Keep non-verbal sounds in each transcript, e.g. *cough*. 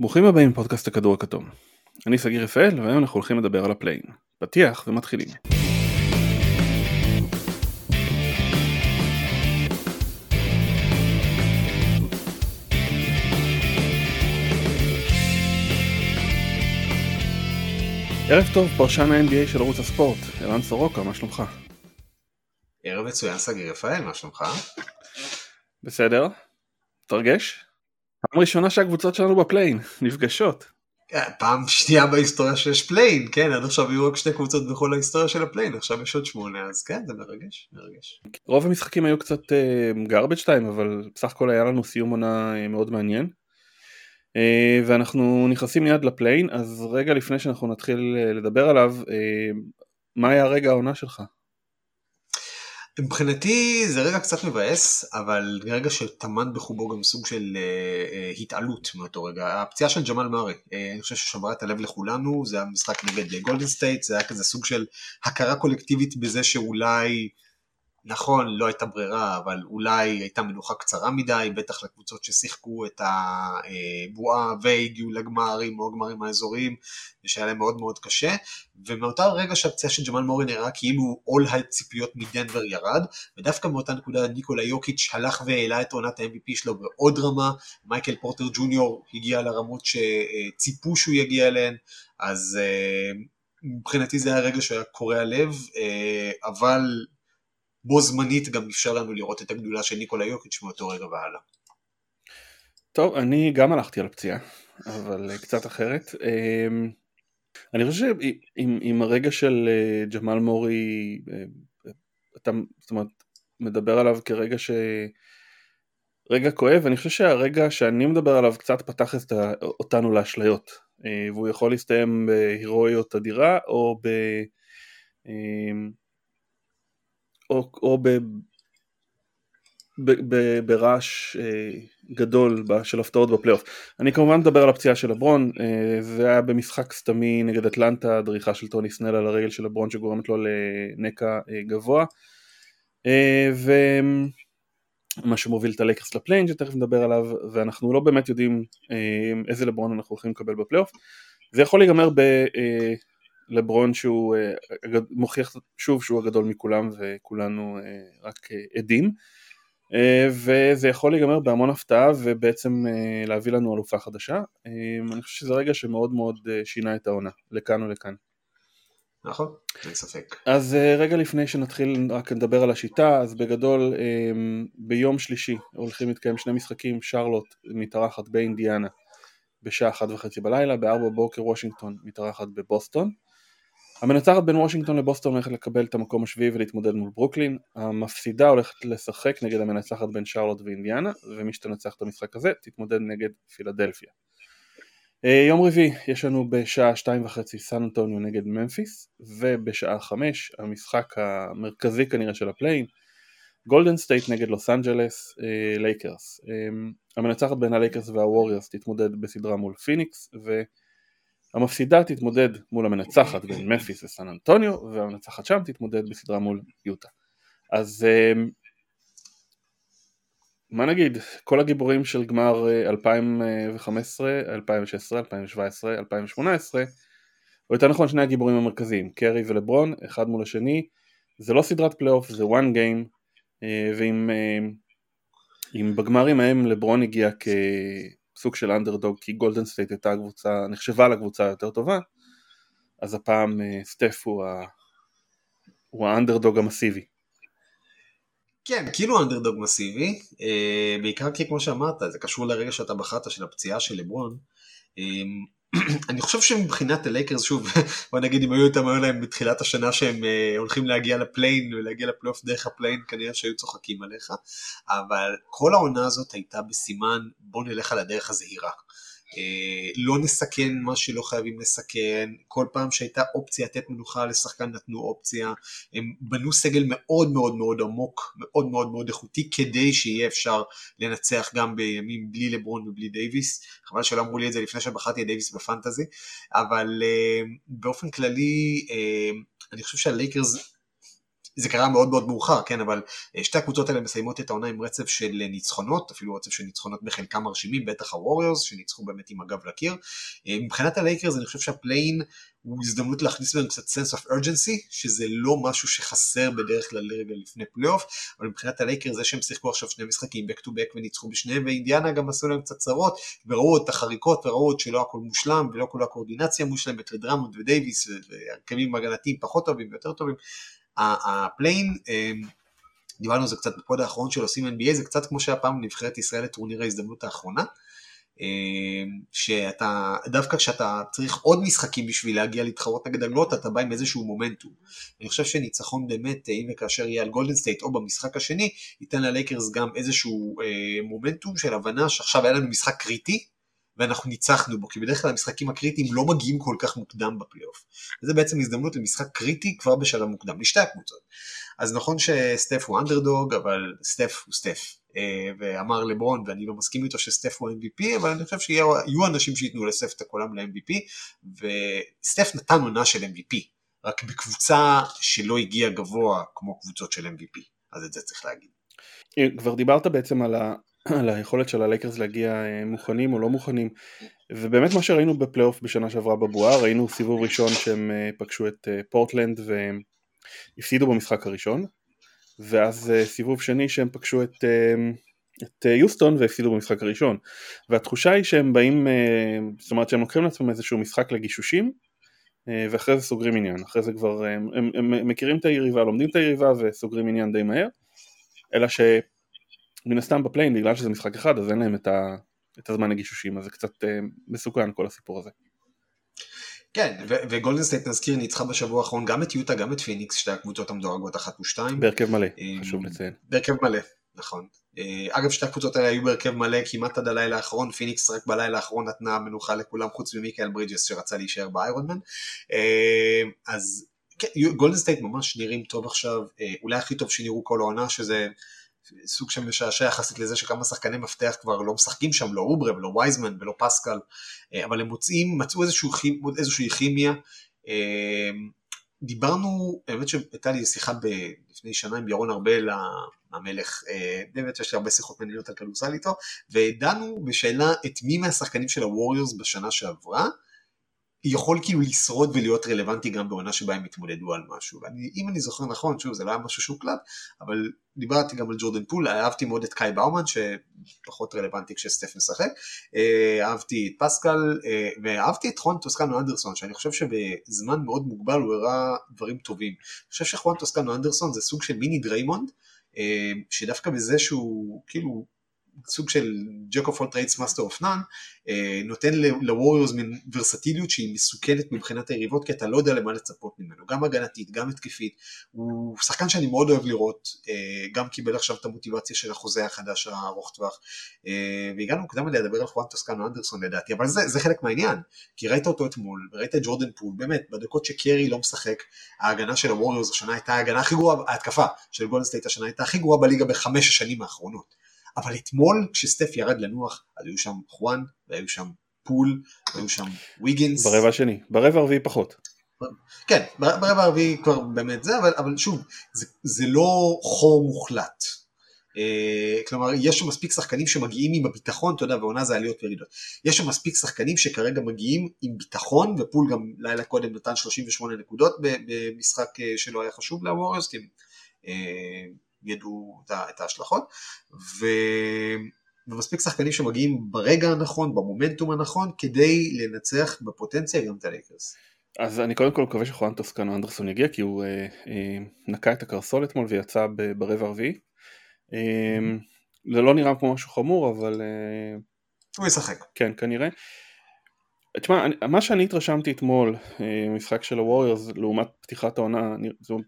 ברוכים הבאים לפודקאסט הכדור הכתום. אני שגיא רפאל והיום אנחנו הולכים לדבר על ה play-in. פתיח ומתחילים. ערב טוב, פרשן ה-NBA של ערוץ הספורט, ערן סורוקה, מה שלומך? ערב מצוין שגיא רפאל, מה שלומך? בסדר? מתרגש? פעם ראשונה שהקבוצות שלנו ב play-in, נפגשות. אה, פעם שנייה בהיסטוריה שיש play-in, כן, עד עכשיו היו רק שתי קבוצות בכל ההיסטוריה של ה play-in, עכשיו יש עוד שמונה, אז כן, זה מרגש, מרגש. רוב המשחקים היו קצת garbage אה, time, אבל בסך הכל היה לנו סיום עונה אה, מאוד מעניין. אה, ואנחנו נכנסים מיד ל play-in, אז רגע לפני שאנחנו נתחיל לדבר עליו, מה היה רגע העונה שלך? מבחינתי זה רגע קצת מבאס, אבל רגע שטמן בחובו גם סוג של אה, אה, התעלות מאותו רגע. הפציעה של ג'מאל מארי, אה, אני חושב ששברה את הלב לכולנו, זה היה משחק נגד גולדן סטייט, זה היה כזה סוג של הכרה קולקטיבית בזה שאולי נכון, לא הייתה ברירה, אבל אולי הייתה מנוחה קצרה מדי, בטח לקבוצות ששיחקו את הבועה והגיעו לגמרים או הגמרים האזוריים, ושהיה להם מאוד מאוד קשה, ומאותה רגע שהפציעה של ג'מאל מורי נראה כאילו עול הציפיות מדנבר ירד, ודווקא מאותה נקודה ניקולה יוקיץ' הלך והעלה את עונת ה-MVP שלו בעוד רמה, מייקל פורטר ג'וניור הגיע לרמות שציפו שהוא יגיע אליהן, אז אה, מבחינתי זה היה רגע שהיה קורע לב, אה, אבל בו זמנית גם אפשר לנו לראות את הגדולה של ניקולה יוקיץ' מאותו רגע והלאה. טוב, אני גם הלכתי על הפציעה, אבל קצת אחרת. אמ, אני חושב שעם הרגע של אה, ג'מאל מורי, אה, אתה זאת אומרת, מדבר עליו כרגע ש... רגע כואב, אני חושב שהרגע שאני מדבר עליו קצת פתח את אותנו לאשליות, אה, והוא יכול להסתיים בהירואיות אדירה או ב... או, או ב, ב, ב, ברעש אה, גדול של הפתעות בפלייאוף. אני כמובן מדבר על הפציעה של לברון, אה, זה היה במשחק סתמי נגד אטלנטה, דריכה של טוני סנל על הרגל של לברון שגורמת לו לנקע אה, גבוה. אה, ומה שמוביל את הלייקרס ל play-in שתכף נדבר עליו, ואנחנו לא באמת יודעים אה, איזה לברון אנחנו הולכים לקבל בפלייאוף. זה יכול להיגמר. אה, לברון שהוא אה, מוכיח שוב שהוא הגדול מכולם וכולנו אה, רק אה, עדים וזה יכול להיגמר בהמון הפתעה ובעצם להביא לנו אלופה חדשה אני חושב שזה רגע שמאוד מאוד שינה את העונה לכאן ולכאן. נכון, אין ספק. אז רגע לפני שנתחיל רק לדבר על השיטה, אז בגדול ביום שלישי הולכים להתקיים שני משחקים, שרלוט מתארחת באינדיאנה בשעה אחת וחצי בלילה, בארבע בוקר וושינגטון מתארחת בבוסטון. המנצחת בין וושינגטון לבוסטון הולכת לקבל את המקום השביעי ולהתמודד מול ברוקלין, המפסידה הולכת לשחק נגד המנצחת בין שרלוט ואינדיאנה, ומי שתנצח את המשחק הזה תתמודד נגד פילדלפיה. אה, יום רביעי יש לנו בשעה שתיים וחצי סן אנטוניו נגד ממפיס, ובשעה חמש המשחק המרכזי כנראה של ה play-in, גולדן סטייט נגד לוס אנג'לס, אה, לייקרס. אה, המנצחת בין הלייקרס והווריורס תתמודד בסדרה מול פיניקס, ו... המפסידה תתמודד מול המנצחת בין מפיס וסן אנטוניו והמנצחת שם תתמודד בסדרה מול יוטה. אז אמ, מה נגיד, כל הגיבורים של גמר 2015, 2016, 2017, 2018 או יותר נכון שני הגיבורים המרכזיים, קרי ולברון, אחד מול השני, זה לא סדרת פלייאוף, זה game אה, ואם בגמרים ההם לברון הגיע כ... סוג של אנדרדוג כי גולדן סטייט הייתה הקבוצה, נחשבה לקבוצה היותר טובה אז הפעם אה, סטף הוא, ה... הוא האנדרדוג המסיבי. כן, כאילו אנדרדוג מסיבי, אה, בעיקר כי כמו שאמרת, זה קשור לרגע שאתה בחרת של הפציעה של לברון. *clears throat* אני חושב שמבחינת הלייקרס, שוב, *laughs* בוא נגיד אם היית אומר להם בתחילת השנה שהם אה, הולכים להגיע ל play-in ולהגיע לפלייאוף דרך ה play-in, כנראה שהיו צוחקים עליך, אבל כל העונה הזאת הייתה בסימן בוא נלך על הדרך הזהירה. אה, לא נסכן מה שלא חייבים לסכן, כל פעם שהייתה אופציה לתת מנוחה לשחקן נתנו אופציה, הם בנו סגל מאוד מאוד מאוד עמוק, מאוד מאוד מאוד איכותי, כדי שיהיה אפשר לנצח גם בימים בלי לברון ובלי דייוויס, חבל שלא אמרו לי את זה לפני שבחרתי את דייוויס בפנטזי, אבל אה, באופן כללי אה, אני חושב שהלייקרס זה קרה מאוד מאוד מאוחר, כן, אבל שתי הקבוצות האלה מסיימות את העונה עם רצף של ניצחונות, אפילו רצף של ניצחונות בחלקם מרשימים, בטח הווריורס, שניצחו באמת עם הגב לקיר. מבחינת הלייקרס אני חושב שה play-in הוא הזדמנות להכניס בהם קצת sense of urgency, שזה לא משהו שחסר בדרך כלל לרגע לפני פלייאוף, אבל מבחינת הלייקרס זה שהם שיחקו עכשיו שני משחקים back to back וניצחו בשניהם, ואינדיאנה גם עשו להם קצת צרות, וראו את החריקות וראו את שלא הכל מושלם, ולא כל הקואורדינציה מושלמת, ודרמונד ודייוויס, והרכבים הגנתיים פחות טובים ויותר טובים. ה play-in, אמ, דיברנו על זה קצת ב pod האחרון של עושים NBA, זה קצת כמו שהיה פעם נבחרת ישראל לטורניר ההזדמנות האחרונה. אמ, שאתה, דווקא כשאתה צריך עוד משחקים בשביל להגיע להתחרות נגד הגדולות, אתה בא עם איזשהו מומנטום. אני חושב שניצחון באמת, אם וכאשר יהיה על גולדן סטייט או במשחק השני, ייתן ללייקרס גם איזשהו מומנטום של הבנה שעכשיו היה לנו משחק קריטי, ואנחנו ניצחנו בו, כי בדרך כלל המשחקים הקריטיים לא מגיעים כל כך מוקדם בפלייאוף. וזה בעצם הזדמנות למשחק קריטי כבר בשלב מוקדם, לשתי הקבוצות. אז נכון שסטף הוא אנדרדוג, אבל סטף הוא סטף. אה, ואמר לברון, ואני לא מסכים איתו שסטף הוא MVP, אבל אני חושב שיהיו אנשים שייתנו לסטף את הקולם ל-MVP, וסטף נתן עונה של MVP, רק בקבוצה שלא הגיעה גבוה כמו קבוצות של MVP, אז את זה צריך להגיד. אה, כבר דיברת בעצם על, ה... על היכולת של הלייקרס להגיע אה, מוכנים או לא מוכנים, ובאמת מה שראינו בפלייאוף בשנה שעברה בבועה, ראינו סיבוב ראשון שהם פגשו את פורטלנד והפסידו במשחק הראשון, ואז אה, סיבוב שני שהם פגשו את, אה, את אה, יוסטון והפסידו במשחק הראשון. והתחושה היא שהם באים, זאת אומרת שהם לוקחים לעצמם איזשהו משחק לגישושים ואחרי זה סוגרים עניין, אחרי זה כבר הם, הם, הם מכירים את היריבה, לומדים את היריבה וסוגרים עניין די מהר. אלא שמן הסתם בפליי-אין בגלל שזה משחק אחד אז אין להם את, ה, את הזמן לגישושים אז זה קצת מסוכן כל הסיפור הזה כן, וגולדן סטייט נזכיר ניצחה בשבוע האחרון גם את יוטה, גם את פיניקס, שתי הקבוצות המדורגות אחת ושתיים. בהרכב מלא, אה, חשוב לציין. בהרכב מלא, נכון. אה, אגב, שתי הקבוצות האלה היו בהרכב מלא כמעט עד הלילה האחרון, פיניקס רק בלילה האחרון נתנה מנוחה לכולם חוץ ממיקאל ברידג'ס שרצה להישאר ב iron man. אה, אז כן, גולדן סטייט ממש נראים טוב עכשיו, אולי הכי טוב שנראו כל העונה, שזה סוג של משעשע יחסית לזה שכמה שחקני מפתח כבר לא משחקים שם, לא אוברה ולא וייזמן ולא פסקל, אה, אבל הם מוצאים, מצאו איזשהו, איזושהי כימיה. אה, דיברנו, האמת שהייתה לי שיחה ב, לפני שנה עם ירון ארבל המלך, אה, באמת יש לי הרבה שיחות מעניינות על כדורסל איתו, ודנו בשאלה את מי מהשחקנים של הווריורס בשנה שעברה, יכול כאילו לשרוד ולהיות רלוונטי גם בעונה שבה הם התמודדו על משהו. ואם אני זוכר נכון, שוב, זה לא היה משהו שהוקלט, אבל דיברתי גם על ג'ורדן פול, אהבתי מאוד את קאי באומן, שפחות רלוונטי כשסטף משחק, אה, אהבתי את פסקל, אה, ואהבתי את חואן טוסקנו אנדרסון, שאני חושב שבזמן מאוד מוגבל הוא הראה דברים טובים. אני חושב שחואן טוסקנו אנדרסון זה סוג של מיני דריימונד, אה, שדווקא בזה שהוא כאילו סוג של jack of all trades master of none, נותן לווריורס מין ורסטיליות שהיא מסוכנת מבחינת היריבות, כי אתה לא יודע למה לצפות ממנו, גם הגנתית, גם התקפית, הוא שחקן שאני מאוד אוהב לראות, אה, גם קיבל עכשיו את המוטיבציה של החוזה החדש הארוך טווח, אה, והגענו מוקדם עליה לדבר על חואן טוסקנו אנדרסון לדעתי, אבל זה, זה חלק מהעניין, כי ראית אותו אתמול, וראית את ג'ורדן פול, באמת, בדקות שקרי לא משחק, ההגנה של הווריורס השנה הייתה ההגנה הכי גרועה, ההתקפה של גולדן סטייט השנה הייתה הכי גרועה בליגה בחמש השנים האחרונות. אבל אתמול כשסטף ירד לנוח אז היו שם חואן והיו שם פול והיו שם ויגינס. ברבע השני, ברבע הרביעי פחות. כן, ברבע הרביעי כבר באמת זה, אבל, אבל שוב, זה, זה לא חור מוחלט. Uh, כלומר, יש שם מספיק שחקנים שמגיעים עם הביטחון, אתה יודע, ועונה זה עליות וירידות. יש שם מספיק שחקנים שכרגע מגיעים עם ביטחון, ופול גם לילה קודם נתן 38 נקודות במשחק אה, שלא היה חשוב לווריורס, כי הם uh, ידעו את ההשלכות, ו... ומספיק שחקנים שמגיעים ברגע הנכון, במומנטום הנכון, כדי לנצח בפוטנציה גם את הלייקרס. אז אני קודם כל מקווה שחואן טוסקנו אנדרסון יגיע, כי הוא אה, אה, נקע את הקרסול אתמול ויצא ברבע הרביעי. אה, זה לא נראה כמו משהו חמור, אבל... אה, הוא ישחק. כן, כנראה. תשמע, מה שאני התרשמתי אתמול, אה, משחק של הווריורס לעומת פתיחת העונה,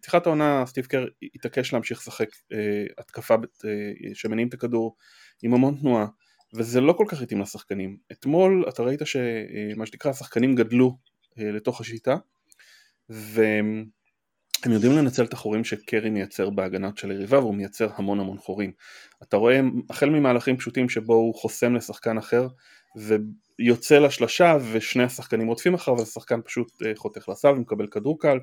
פתיחת העונה סטיב קר התעקש להמשיך לשחק אה, התקפה אה, שמניעים את הכדור עם המון תנועה, וזה לא כל כך התאים לשחקנים. אתמול אתה ראית שמה שנקרא השחקנים גדלו לתוך השיטה, והם יודעים לנצל את החורים שקרי מייצר בהגנת של היריבה והוא מייצר המון המון חורים. אתה רואה החל ממהלכים פשוטים שבו הוא חוסם לשחקן אחר ויוצא לשלשה ושני השחקנים רודפים אחריו והשחקן פשוט אה, חותך לסל ומקבל כדור קל.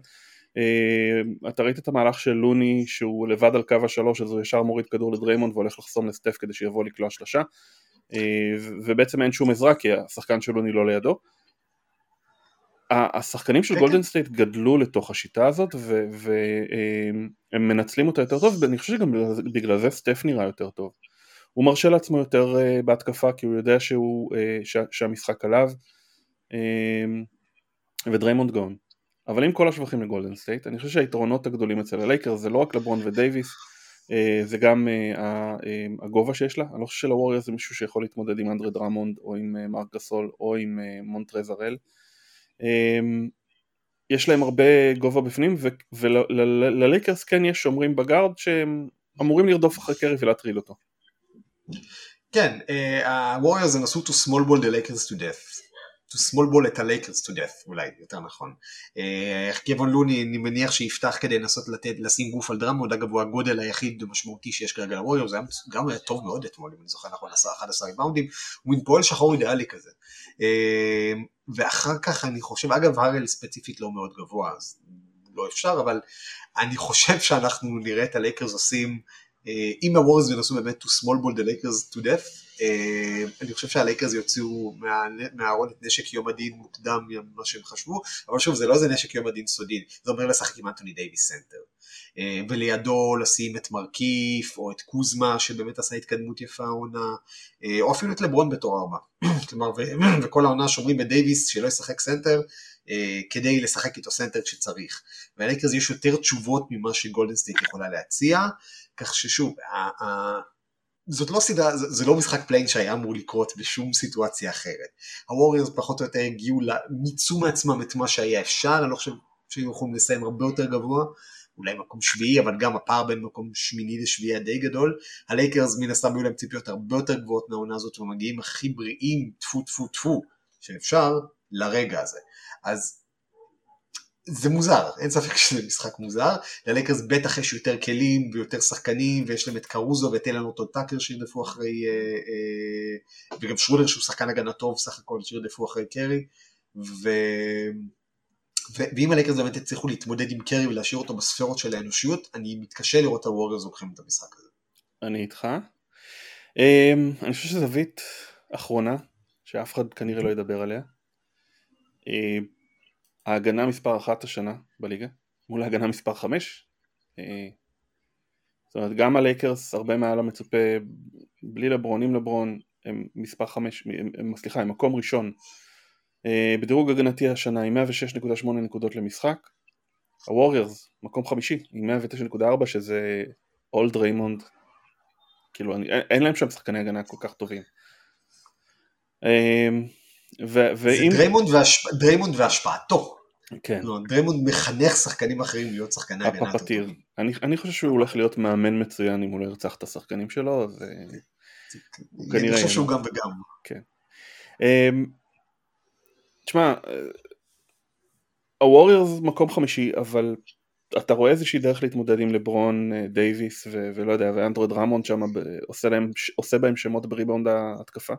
אתה ראית את המהלך של לוני שהוא לבד על קו השלוש אז הוא ישר מוריד כדור לדריימונד והולך לחסום לסטף כדי שיבוא לקלוע שלושה. ובעצם אין שום עזרה כי השחקן של לוני לא לידו. השחקנים של גולדן כן, סטייט כן. גדלו לתוך השיטה הזאת והם מנצלים אותה יותר טוב ואני חושב שגם בגלל זה סטף נראה יותר טוב הוא מרשה לעצמו יותר אה, בהתקפה כי הוא יודע שהוא, אה, שה, שהמשחק עליו. אה, ודריימונד גאון. אבל עם כל השבחים לגולדן סטייט אני חושב שהיתרונות הגדולים אצל הלייקרס זה לא רק לברון ודייוויס אה, זה גם אה, אה, הגובה שיש לה. אני לא חושב שלווריורס יש מישהו שיכול להתמודד עם אנדרה דרמונד או עם אה, מרק גסול או עם אה, מונטרז הראל. אה, יש להם הרבה גובה בפנים וללייקרס כן יש שומרים בגארד שהם אמורים לרדוף אחרי קרי ולהטריל אותו כן, הווריורס אה, ינסו to small ball the Lakers to death. to small ball את הלייקרס to death אולי יותר נכון. איך אה, קבון לוני אני מניח שיפתח כדי לנסות לתת, לשים גוף על דרמוד אגב הוא הגודל היחיד המשמעותי שיש כרגע לווריורס זה גם היה טוב מאוד אתמול אם אני זוכר נכון עשה 11 ריבאונדים הוא מין פועל שחור אידיאלי כזה. אה, ואחר כך אני חושב אגב הארל ספציפית לא מאוד גבוה אז לא אפשר אבל אני חושב שאנחנו נראה את הלייקרס עושים אה, אם הווריורס ינסו באמת to small ball the Lakers to death, אה, אני חושב שהלייקרס יוציאו מהארון את נשק יום הדין מוקדם ממה שהם חשבו, אבל שוב זה לא איזה נשק יום הדין סודי, זה אומר לשחק עם אנטוני דייוויס סנטר, אה, ולידו לשים את מרקיף או את קוזמה שבאמת עשה התקדמות יפה העונה, או אפילו את לברון בתור ארבע, *clears throat* כלומר *clears throat* וכל העונה שומרים בדייוויס שלא ישחק סנטר, כדי לשחק איתו סנטר כשצריך. וללייקרס יש יותר תשובות ממה שגולדן סטייט יכולה להציע, כך ששוב, זאת לא סדרה, זה, זה לא משחק פליי-אין שהיה אמור לקרות בשום סיטואציה אחרת. הווריורס פחות או יותר הגיעו, מיצו מעצמם את מה שהיה אפשר, אני לא חושב שהיו יכולים לסיים הרבה יותר גבוה, אולי מקום שביעי, אבל גם הפער בין מקום שמיני לשביעי היה גדול. הלייקרס מן הסתם היו להם ציפיות הרבה יותר גבוהות מהעונה הזאת, ומגיעים הכי בריאים, טפו טפו טפו, שאפשר, לרגע הזה. אז זה מוזר, אין ספק שזה משחק מוזר, ללייקרס בטח יש יותר כלים ויותר שחקנים ויש להם את קרוזו ואת טיילן הורטון טאקר שירדפו אחרי, אה, אה, וגם שרודר שהוא שחקן הגנה טוב סך הכל שירדפו אחרי קרי, ו... ו... ואם הלייקרס באמת יצליחו להתמודד עם קרי ולהשאיר אותו בספרות של האנושיות, אני מתקשה לראות את הווריורס לוקחים את המשחק הזה. אני איתך. אמ, אני חושב שזווית אחרונה, שאף אחד כנראה לא ידבר עליה. אמ, ההגנה מספר אחת השנה בליגה, מול ההגנה מספר חמש. אה, זאת אומרת גם הלייקרס הרבה מעל המצופה, בלי לברון, עם לברון, הם מספר חמש, הם, סליחה, הם מקום ראשון אה, בדירוג הגנתי השנה עם 106.8 נקודות למשחק. הווריורס מקום חמישי עם 109.4 שזה all דריימונד, כאילו אני, אין להם שם שחקני הגנה כל כך טובים. אה, ו- ואם... זה דריימונד. דריימונד והשפעתו. כן. לא, דריימונד מחנך שחקנים אחרים להיות שחקני הגנה טובים. אני, אני חושב שהוא הולך להיות מאמן מצוין אם הוא לא ירצח את השחקנים שלו, אז אני חושב שהוא גם וגם. כן. אמ, תשמע, הווריורס מקום חמישי, אבל אתה רואה איזושהי דרך להתמודד עם לברון אה, דייוויס ו- ולא יודע, ואנדרה דרמונד שם עושה, להם, עושה בהם שמות בריבאונד ההתקפה?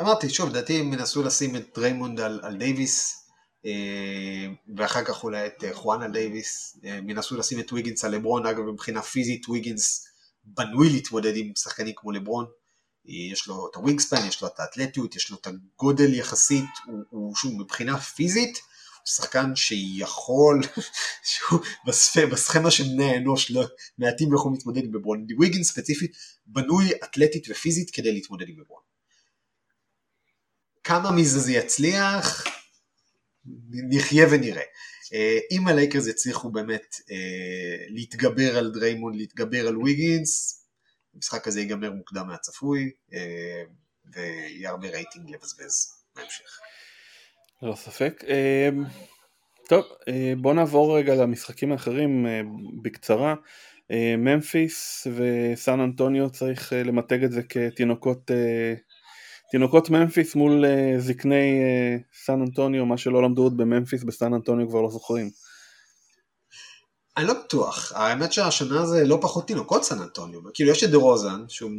אמרתי, שוב, לדעתי הם ינסו לשים את דריימונד על, על דייוויס, אה, ואחר כך אולי את אה, חואן על דייוויס, הם ינסו לשים את ויגינס על לברון, אגב מבחינה פיזית ויגינס בנוי להתמודד עם שחקנים כמו לברון, אה, יש לו את הווינגספן, יש לו את האתלטיות, יש לו את הגודל יחסית, הוא, הוא שוב מבחינה פיזית, הוא שחקן שיכול, *laughs* שהוא בסכמה של בני האנוש, לא, מעטים יכולים להתמודד עם לברון, ויגינס ספציפית בנוי אתלטית ופיזית כדי להתמודד עם לברון. כמה מזה זה יצליח, נחיה ונראה. אה, אם הלייקרס יצליחו באמת אה, להתגבר על דריימון, להתגבר על ויגינס, המשחק הזה ייגמר מוקדם מהצפוי, אה, ויהיה הרבה רייטינג לבזבז בהמשך. לא ספק. טוב, בוא נעבור רגע למשחקים האחרים בקצרה. ממפיס וסן אנטוניו צריך למתג את זה כתינוקות תינוקות ממפיס מול uh, זקני uh, סן אנטוניו, מה שלא למדו עוד בממפיס, בסן אנטוניו כבר לא זוכרים. אני לא בטוח, האמת שהשנה זה לא פחות תינוקות סן אנטוניו, כאילו יש את דה רוזן, שהוא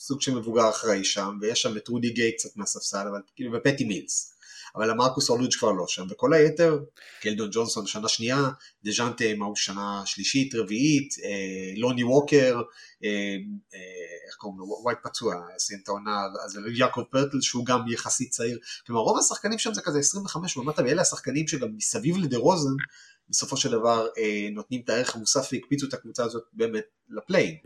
סוג של מבוגר אחראי שם, ויש שם את רודי גיי קצת מהספסל, אבל כאילו, ופטי מילס. אבל המרקוס אולריץ' כבר לא שם, וכל היתר, קלדון ג'ונסון שנה שנייה, דז'אנטה מה הוא שנה שלישית, רביעית, אה, לוני ווקר, אה, אה, איך קוראים לו, וייט פצוע, סיים את העונה, אז יעקב פרטל שהוא גם יחסית צעיר, כלומר רוב השחקנים שם זה כזה 25 ומטה, ואלה השחקנים שגם מסביב לדה רוזן, בסופו של דבר אה, נותנים את הערך המוסף והקפיצו את הקבוצה הזאת באמת לפליין.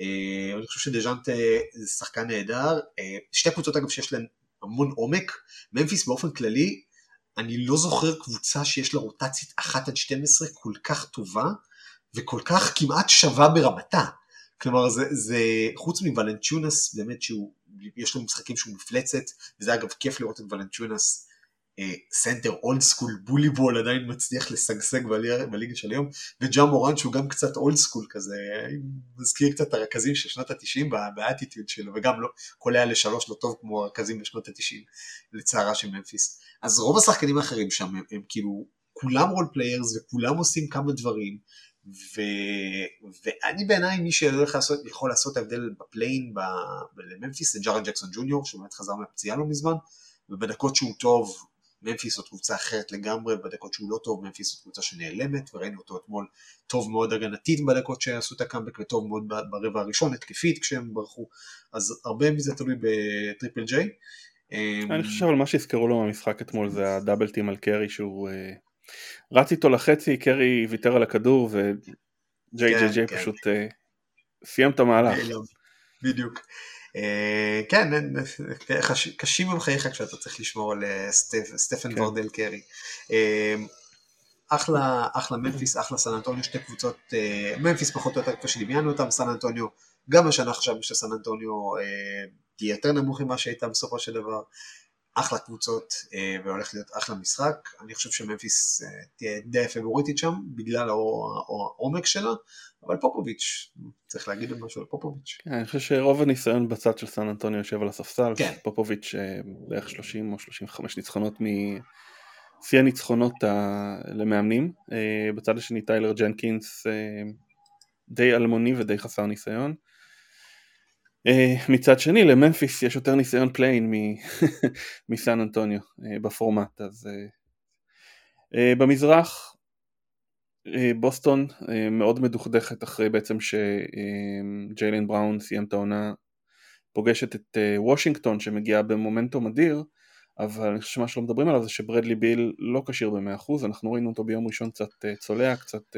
אה, אני חושב שדז'אנטה זה שחקן נהדר, אה, שתי קבוצות אגב שיש להן המון עומק, ממפיס באופן כללי, אני לא זוכר קבוצה שיש לה רוטצית 1 עד 12 כל כך טובה, וכל כך כמעט שווה ברמתה. כלומר זה, זה חוץ מוולנצ'ונס באמת שהוא, יש לו משחקים שהוא מפלצת, וזה אגב כיף לראות את וולנצ'ונס סנטר old school bully ball עדיין מצליח לשגשג בליגה של היום וג'ה מורנט שהוא גם קצת old school כזה מזכיר קצת הרכזים של שנות התשעים באטיטיוד שלו וגם לא קולע לשלוש לא טוב כמו הרכזים בשנות התשעים לצערה של ממפיס. אז רוב השחקנים האחרים שם הם, הם כאילו כולם role players וכולם עושים כמה דברים ו... ואני בעיניי מי שיכול לעשות, יכול לעשות הבדל בפליי-אין לממפיס זה ג'ארן ג'קסון ג'וניור שבאמת חזר מהפציעה לא מזמן ובדקות שהוא טוב ממפיס זאת קבוצה אחרת לגמרי, בדקות שהוא לא טוב, ממפיס זאת קבוצה שנעלמת, וראינו אותו אתמול טוב מאוד הגנתית בדקות שעשו את הקאמבק, וטוב מאוד ברבע הראשון, התקפית כשהם ברחו, אז הרבה מזה תלוי בטריפל ג'יי. אמ, אני חושב על מה שהזכרו לו מהמשחק אתמול זה הדאבל טים על קרי שהוא אה, רץ איתו לחצי, קרי ויתר על הכדור וג'יי ג'יי ג'יי פשוט אה, סיים את המהלך. *laughs* בדיוק. אה, כן, קשים עם חייך כשאתה צריך לשמור על אה, סטפן כן. ורדל קרי. אה, אחלה, אחלה ממפיס, אחלה סן אנטוניו, שתי קבוצות, ממפיס פחות או יותר כפי שדמיינו אותם, סן אנטוניו, גם השנה חשבנו שסן אנטוניו תהיה יותר נמוך ממה שהייתה בסופו של דבר, אחלה קבוצות והולך להיות אחלה משחק, אני חושב שממפיס תהיה די פבוריטית שם, בגלל העומק שלה, אבל פופוביץ', צריך להגיד משהו על פופוביץ'. כן, אני חושב שרוב הניסיון בצד של סן אנטוניו יושב על הספסל, כן. פופוביץ' אה, בערך 30 או 35 ניצחונות משיא הניצחונות למאמנים, אה, בצד השני טיילר ג'נקינס אה, די אלמוני ודי חסר ניסיון. מצד שני לממפיס יש יותר ניסיון פליי-אין *laughs* מסן אנטוניו בפורמט אז במזרח אה, בוסטון אה, מאוד מדוכדכת אחרי בעצם שג'יילן בראון סיים את העונה פוגשת את אה, וושינגטון שמגיעה במומנטום אדיר אבל אני חושב שמה שלא מדברים עליו זה שברדלי ביל לא כשיר ב-100% אנחנו ראינו אותו ביום ראשון קצת צולע, קצת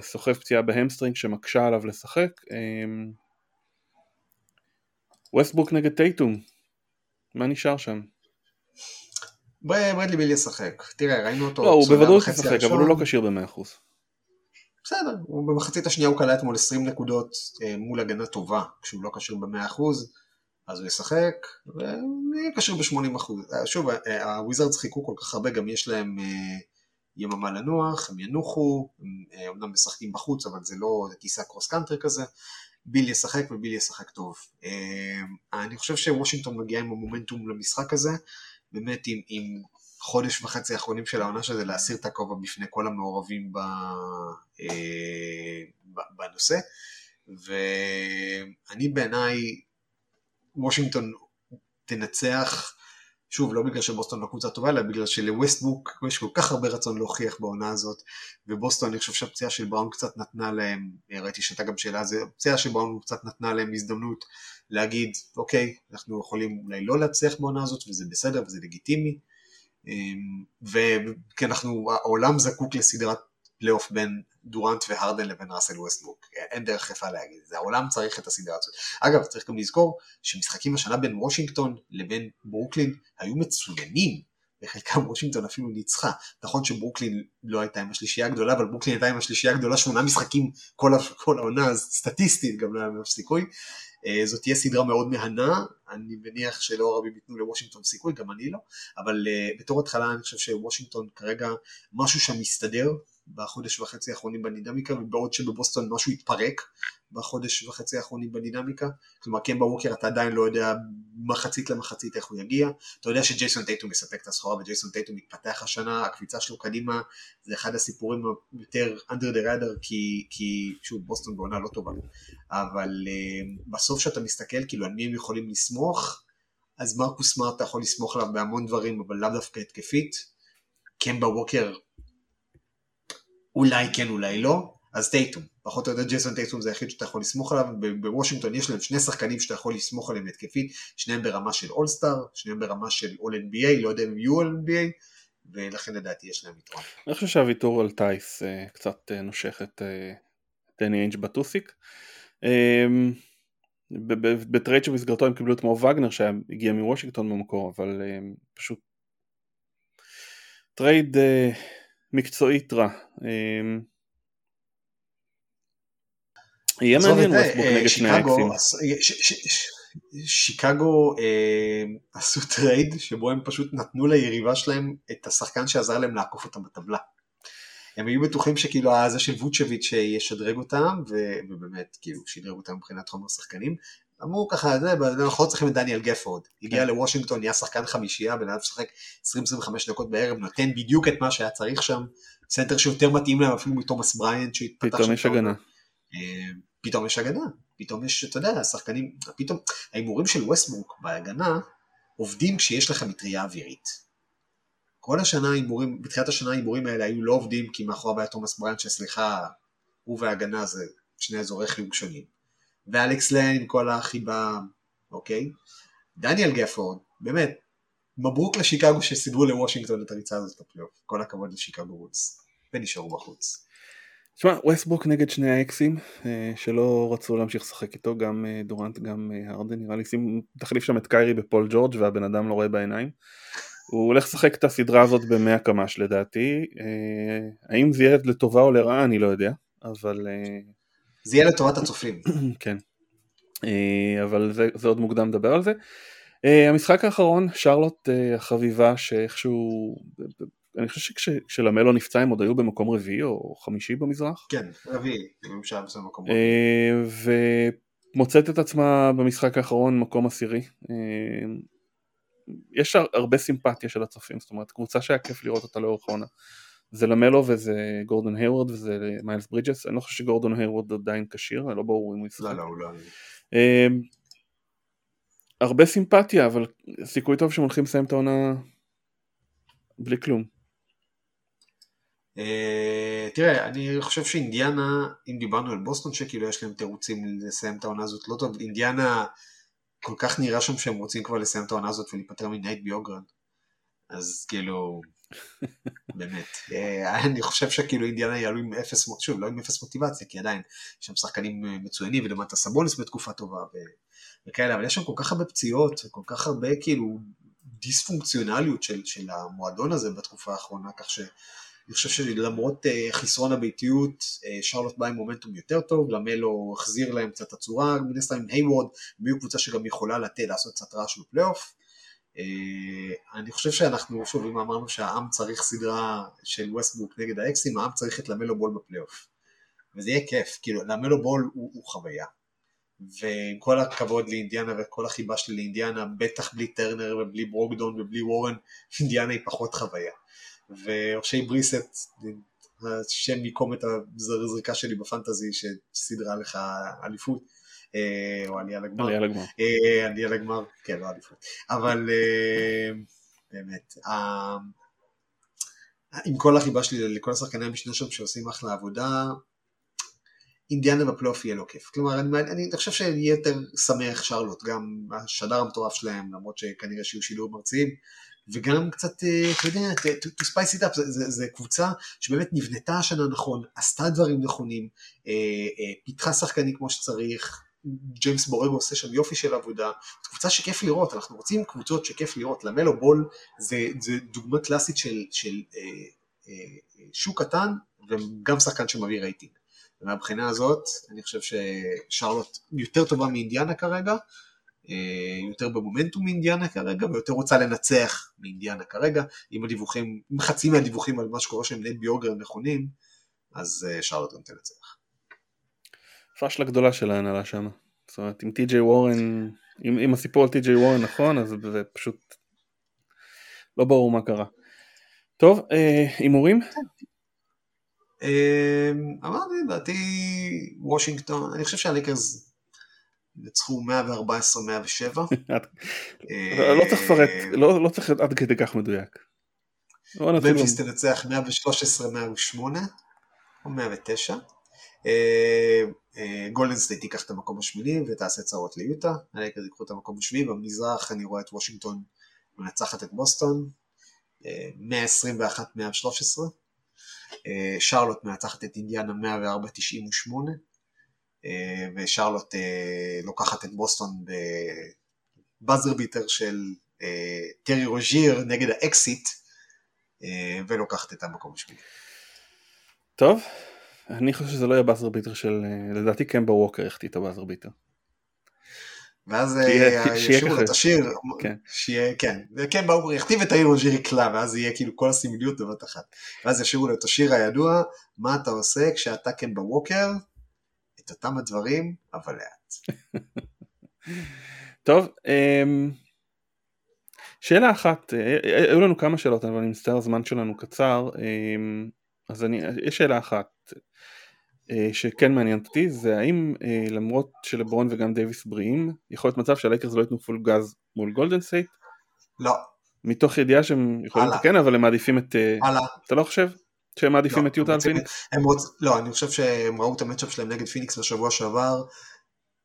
סוחב פציעה בהמסטרינג שמקשה עליו לשחק ווסטברוק נגד טייטום מה נשאר שם? ברדלי ביל ישחק. תראה, ראינו אותו... לא, הוא בוודאות ישחק, אבל הוא לא כשיר ב-100%. בסדר, הוא במחצית השנייה הוא קלע אתמול 20 נקודות אה, מול הגנה טובה, כשהוא לא כשיר ב-100%, אז הוא ישחק, ויהיה כשיר ב-80%. אה, שוב, אה, הוויזרדס חיכו כל כך הרבה, גם יש להם יממה לנוח, הם ינוחו, הם אומנם משחקים בחוץ, אבל זה לא, זה טיסה cross country כזה. ביל ישחק וביל ישחק טוב. אני חושב שוושינגטון מגיע עם המומנטום למשחק הזה, באמת עם, עם חודש וחצי האחרונים של העונה שזה להסיר את הכובע בפני כל המעורבים ב, אה, בנושא. ואני בעיניי וושינגטון תנצח שוב לא בגלל שבוסטון לא קבוצה טובה אלא בגלל שלווסטבוק יש כל כך הרבה רצון להוכיח בעונה הזאת ובוסטון אני חושב שהפציעה של בראון קצת נתנה להם ראיתי שהייתה גם שאלה זה הפציעה של בראון קצת נתנה להם הזדמנות להגיד, אוקיי, אנחנו יכולים אולי לא להצליח בעונה הזאת, וזה בסדר וזה לגיטימי, אמ, וכי אנחנו, העולם זקוק לסדרת פלייאוף בין דורנט והרדן לבין ראסל ווסטברוק, אין דרך יפה להגיד זה, העולם צריך את הסדרה הזאת. אגב, צריך גם לזכור שמשחקים השנה בין וושינגטון לבין ברוקלין היו מצוינים, בחלקם וושינגטון אפילו ניצחה. נכון שברוקלין לא הייתה עם השלישייה הגדולה, אבל ברוקלין הייתה עם השלישייה הגדולה שמונה משחקים כל, העונה, אז סטטיסטית גם לא היה ממש סיכוי. אה, זאת תהיה סדרה מאוד מהנה, אני מניח שלא רבים ייתנו לוושינגטון סיכוי, גם אני לא, אבל uh, בתור התחלה אני חושב שוושינגטון כרגע משהו שם מסתדר, בחודש וחצי האחרונים בדינמיקה, ובעוד שבבוסטון משהו התפרק בחודש וחצי האחרונים בדינמיקה. כלומר, קמבה ווקר אתה עדיין לא יודע מחצית למחצית איך הוא יגיע. אתה יודע שג'ייסון טייטום מספק את הסחורה וג'ייסון טייטום מתפתח השנה, הקפיצה שלו קדימה זה אחד הסיפורים היותר under the radar, כי, כי שוב, בוסטון בעונה לא טובה. אבל uh, בסוף כשאתה מסתכל, כאילו, על מי הם יכולים לסמוך, אז מרקוס סמארט אתה יכול לסמוך עליו בהמון דברים, אבל לאו דווקא התקפית. קמבה ווקר אולי כן אולי לא, אז טייטום, פחות או יותר ג'ייסון טייטום זה היחיד שאתה יכול לסמוך עליו, בוושינגטון יש להם שני שחקנים שאתה יכול לסמוך עליהם התקפית, שניהם ברמה של אולסטאר, שניהם ברמה של All NBA, לא יודע אם יהיו All NBA, ולכן לדעתי יש להם יתרון. אני חושב שהוויתור על טייס אה, קצת אה, נושך את דני איינג' בטוסיק. אמ, בטרייד שבמסגרתו הם קיבלו את מו וגנר שהגיע מוושינגטון במקור, אבל אמ, פשוט טרייד מקצועית רע. אמ, יהיה מעניין ווסטברוק אה, נגד שני האקסים. שיקגו אה, עשו טרייד שבו הם פשוט נתנו ליריבה שלהם את השחקן שעזר להם לעקוף אותם בטבלה. הם היו בטוחים שכאילו זה שווצ'ביץ' ישדרג אותם, ובאמת כאילו שדרג אותם מבחינת חומר שחקנים, אמרו ככה, זה, אנחנו לא צריכים את דניאל גפורד. הגיע כן. לוושינגטון, נהיה שחקן חמישייה, בן אדם שחק 20-25 דקות בערב, נותן בדיוק את מה שהיה צריך שם. סנטר שיותר מתאים להם אפילו מתומאס בריינט שהתפתח. פתאום יש הגנה. אה, פתאום יש הגנה. פתאום יש, אתה יודע, השחקנים, פתאום, ההימורים של ווסטברוק בהגנה עובדים כשיש לך מטריה אווירית. כל השנה ההימורים, בתחילת השנה ההימורים האלה היו לא עובדים כי מאחוריו היה תומאס בריינט שסליחה, הוא וההגנה זה שני אזורי חיוג שונים. ואלכס לן עם כל החיבה, אוקיי? דניאל גפורד, באמת, מברוק לשיקגו שסידרו לוושינגטון את הריצה הזאת בפלייאוף, כל הכבוד לשיקגו בולס, ונשארו בחוץ. תשמע, ווסטברוק נגד שני האקסים אה, שלא רצו להמשיך לשחק איתו, גם אה, דורנט, גם אה, הרדן, נראה לי שים, תחליף שם את קיירי בפול ג'ורג' והבן אדם לא רואה בעיניים. הוא הולך לשחק את הסדרה הזאת במאה קמ"ש לדעתי, האם זה יהיה לטובה או לרעה אני לא יודע, אבל זה יהיה לטובת הצופים. *clears throat* כן. אה, אבל זה, זה עוד מוקדם לדבר על זה. אה, המשחק האחרון, שרלוט אה, החביבה שאיכשהו, אני חושב שכשלמלו נפצע הם עוד היו במקום רביעי או חמישי במזרח. כן, רביעי, אם אפשר לעשות מקום רביעי. ומוצאת את עצמה במשחק האחרון מקום עשירי. יש הרבה סימפתיה של הצופים, זאת אומרת קבוצה שהיה כיף לראות אותה לאורך העונה. זה למלו וזה גורדון היוורד וזה מיילס ברידג'ס, אני לא חושב שגורדון היוורד עדיין כשיר, לא ברור אם הוא ישחק. לא, לא, הוא לא. אמ, הרבה סימפתיה, אבל סיכוי טוב שהם הולכים לסיים את העונה בלי כלום. אה, תראה, אני חושב שאינדיאנה, אם דיברנו על בוסטון שכאילו יש להם תירוצים לסיים את העונה הזאת לא טוב, אינדיאנה כל כך נראה שם שהם רוצים כבר לסיים את העונה הזאת ולהיפטר מנייט ביורקגרן. אז כאילו, באמת. אה, אני חושב שכאילו אינדיאנה יעלו עם אפס, שוב, לא עם אפס מוטיבציה, כי עדיין יש שם שחקנים אה, מצוינים ולמטה סבוניס בתקופה טובה וכאלה, אבל יש שם כל כך הרבה פציעות, כל כך הרבה כאילו דיספונקציונליות של, של המועדון הזה בתקופה האחרונה, כך שאני חושב שלמרות uh, חסרון הביתיות, שרלוט בא עם מומנטום יותר טוב, למלו החזיר להם קצת הצורה, מן הסתם עם היוורד, הם היו קבוצה שגם יכולה לתת, לעשות קצת רעש בפלייאוף. אה, אני חושב שאנחנו, שוב, אם אמרנו שהעם צריך סדרה של ווסטברוק נגד האקסים, העם צריך את למלו בול בפלייאוף. וזה יהיה כיף, כאילו, למלו בול הוא, הוא חוויה. ועם כל הכבוד לאינדיאנה וכל החיבה שלי לאינדיאנה, בטח בלי טרנר ובלי ברוגדון ובלי וורן, *laughs* אינדיאנה היא פחות חוויה. ואושיי בריסט, השם ייקום את הזריקה שלי בפנטזי שסידרה לך אליפות. אה, או עלייה לגמר. עלייה לגמר. אה, עלייה לגמר, כן, לא אליפות. אבל אה, באמת, עם כל החיבה שלי לכל השחקני המשנה שם שעושים אחלה עבודה, אינדיאנה בפלייאוף יהיה לו כיף. כלומר, אני, אני חושב שיהיה יותר שמח שרלוט, גם השדר המטורף שלהם, למרות שכנראה שיהיו שידור מרצים, וגם קצת, אתה יודע, to spice it up, זה, זה, זה קבוצה שבאמת נבנתה השנה נכון, עשתה דברים נכונים, פיתחה שחקנים כמו שצריך, ג'יימס בורגו עושה שם יופי של עבודה, זו קבוצה שכיף לראות, אנחנו רוצים קבוצות שכיף לראות, למלו בול זה, זה דוגמה קלאסית של, של אה, אה, שוק קטן וגם שחקן שמביא רייטינג. ומהבחינה הזאת אני חושב ששרלוט יותר טובה מאינדיאנה כרגע, אה, יותר במומנטום מאינדיאנה כרגע ויותר רוצה לנצח מאינדיאנה כרגע, אם הדיווחים, אם חצי מהדיווחים על מה שקורה שם נט ביוגר נכונים, אז אה, שרלוט גם תנצח. פאשלה גדולה של ההנהלה שם. זאת אומרת, אם טי.ג'יי וורן, אם, אם הסיפור על טי.ג'יי וורן נכון, אז זה פשוט לא ברור מה קרה. טוב, אה, הימורים? אה, אמרתי, לדעתי וושינגטון, אני חושב שהליקרס ניצחו 114-107. *laughs* לא צריך לפרט, לא, לא צריך עד כדי כך מדויק. ממפיס תנצח 113-108 או 109. גולדן סטייט ייקח את המקום השמיני ותעשה צרות ליוטה, הלייקרס ייקחו את המקום השביעי, במזרח אני רואה את וושינגטון מנצחת את בוסטון, 121-113, שרלוט מנצחת את אינדיאנה 104-98, ושרלוט לוקחת את בוסטון ב buzzer beater של טרי רוז'יר נגד האקסית, ולוקחת את המקום השמיני. טוב, אני חושב שזה לא יהיה buzzer beater של, לדעתי קמבה ווקר החטיא את ה buzzer beater. ואז ישירו לו את השיר, שיהיה, כן, וקמבה ווקר יחטיא, טרי רוז'יר יקלע, ואז יהיה כאילו כל הסמליות בבת אחת. ואז ישירו לו את השיר הידוע, מה אתה עושה כשאתה קמבה ווקר, את אותם הדברים, אבל לאט. *laughs* טוב, שאלה אחת, היו לנו כמה שאלות אבל אני מצטער הזמן שלנו קצר, אז אני, יש שאלה אחת שכן מעניינת אותי, זה האם למרות שלברון וגם דייוויס בריאים, יכול להיות מצב שהלייקרס לא ייתנו פול גז מול גולדן סייט? לא. מתוך ידיעה שהם יכולים לתקן אבל הם מעדיפים את... הלאה. אתה לא חושב? שהם מעדיפים לא, את יוטה על פיניקס? הם רוצ... לא, אני חושב שהם ראו את ה matchup שלהם נגד פיניקס בשבוע שעבר,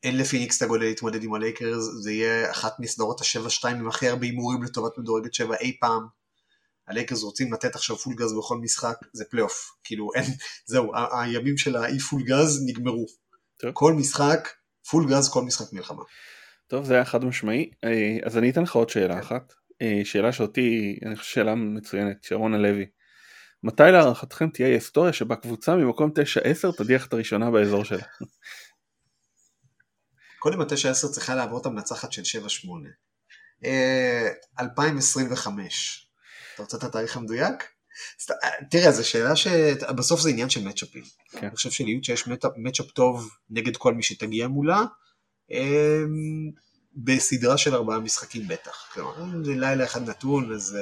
אין לפיניקס את הגודל להתמודד עם הלייקרס, זה יהיה אחת מסדרות ה-7-2 עם הכי הרבה הימורים לטובת מדורגת 7 אי פעם. הלייקרס רוצים לתת עכשיו פול גז בכל משחק, זה פלייאוף. כאילו אין, זהו, הימים של האי פול גז נגמרו. טוב. כל משחק, פול גז כל משחק מלחמה. טוב, זה היה חד משמעי. אז אני אתן לך עוד שאלה אחת. שאלה שאותי, אני חושב שאלה מצוינת, שרונה לוי. מתי להערכתכם תהיה היסטוריה שבה קבוצה ממקום 9-10 תדיח את הראשונה באזור שלה? קודם ה-9-10 צריכה לעבור את המנצחת של 7-8. 2025. אתה רוצה את התאריך המדויק? תראה, זו שאלה שבסוף זה עניין של מצ'אפים. כן. אני חושב שליות שיש מצ'אפ טוב נגד כל מי שתגיע מולה, בסדרה של ארבעה משחקים בטח. כלומר, זה לילה אחד נתון, אז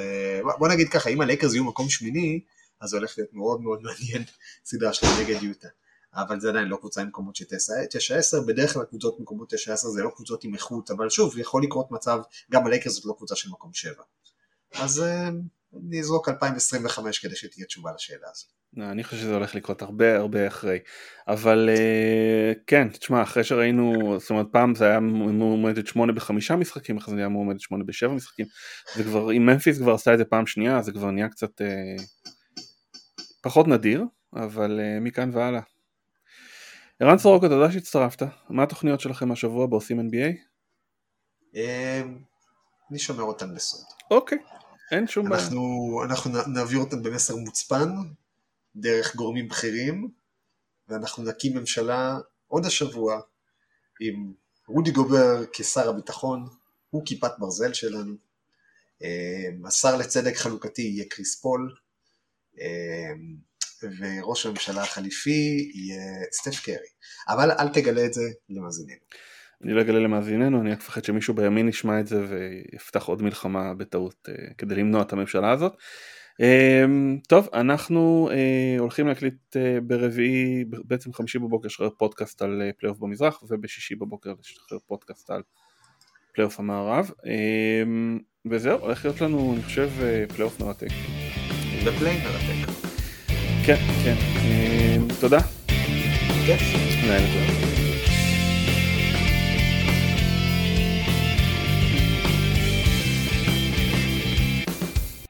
בוא נגיד ככה, אם הלייקרס יהיו מקום שמיני, אז זה הולך להיות מאוד מאוד מעניין סדרה שלהם נגד יוטה. אבל זה עדיין לא קבוצה עם מקומות של 9-10, בדרך כלל קבוצות מקומות 9-10 זה לא קבוצות עם איכות, אבל שוב, יכול לקרות מצב, גם הלייקרס זאת לא קבוצה של מקום 7. אז אני אזרוק 2025 כדי שתהיה תשובה לשאלה הזאת. אני חושב שזה הולך לקרות הרבה הרבה אחרי אבל כן תשמע אחרי שראינו זאת אומרת פעם זה היה מועמדת 8 בחמישה משחקים אחרי זה היה מועמדת 8 בשבע משחקים זה כבר אם ממפיס כבר עשה את זה פעם שנייה זה כבר נהיה קצת פחות נדיר אבל מכאן והלאה. ערן סורוקה תודה שהצטרפת מה התוכניות שלכם השבוע בעושים NBA? אני שומר אותן בסוד. אוקיי אין שום בעיה. אנחנו, אנחנו נעביר אותם במסר מוצפן, דרך גורמים בכירים, ואנחנו נקים ממשלה עוד השבוע עם רודי גובר כשר הביטחון, הוא כיפת ברזל שלנו. השר לצדק חלוקתי יהיה קריס פול, וראש הממשלה החליפי יהיה סטף קרי. אבל אל תגלה את זה למאזיננו. אני לא אגלה למאזיננו, אני רק מפחד שמישהו בימין ישמע את זה ויפתח עוד מלחמה בטעות כדי למנוע את הממשלה הזאת. טוב, אנחנו הולכים להקליט ברביעי, בעצם חמישי בבוקר לשחרר פודקאסט על פלייאוף במזרח ובשישי בבוקר לשחרר פודקאסט על פלייאוף המערב. וזהו, הולך להיות לנו, אני חושב, פלייאוף מרתק. בפליי מרתק. כן, כן. תודה. כיף. לילה טוב.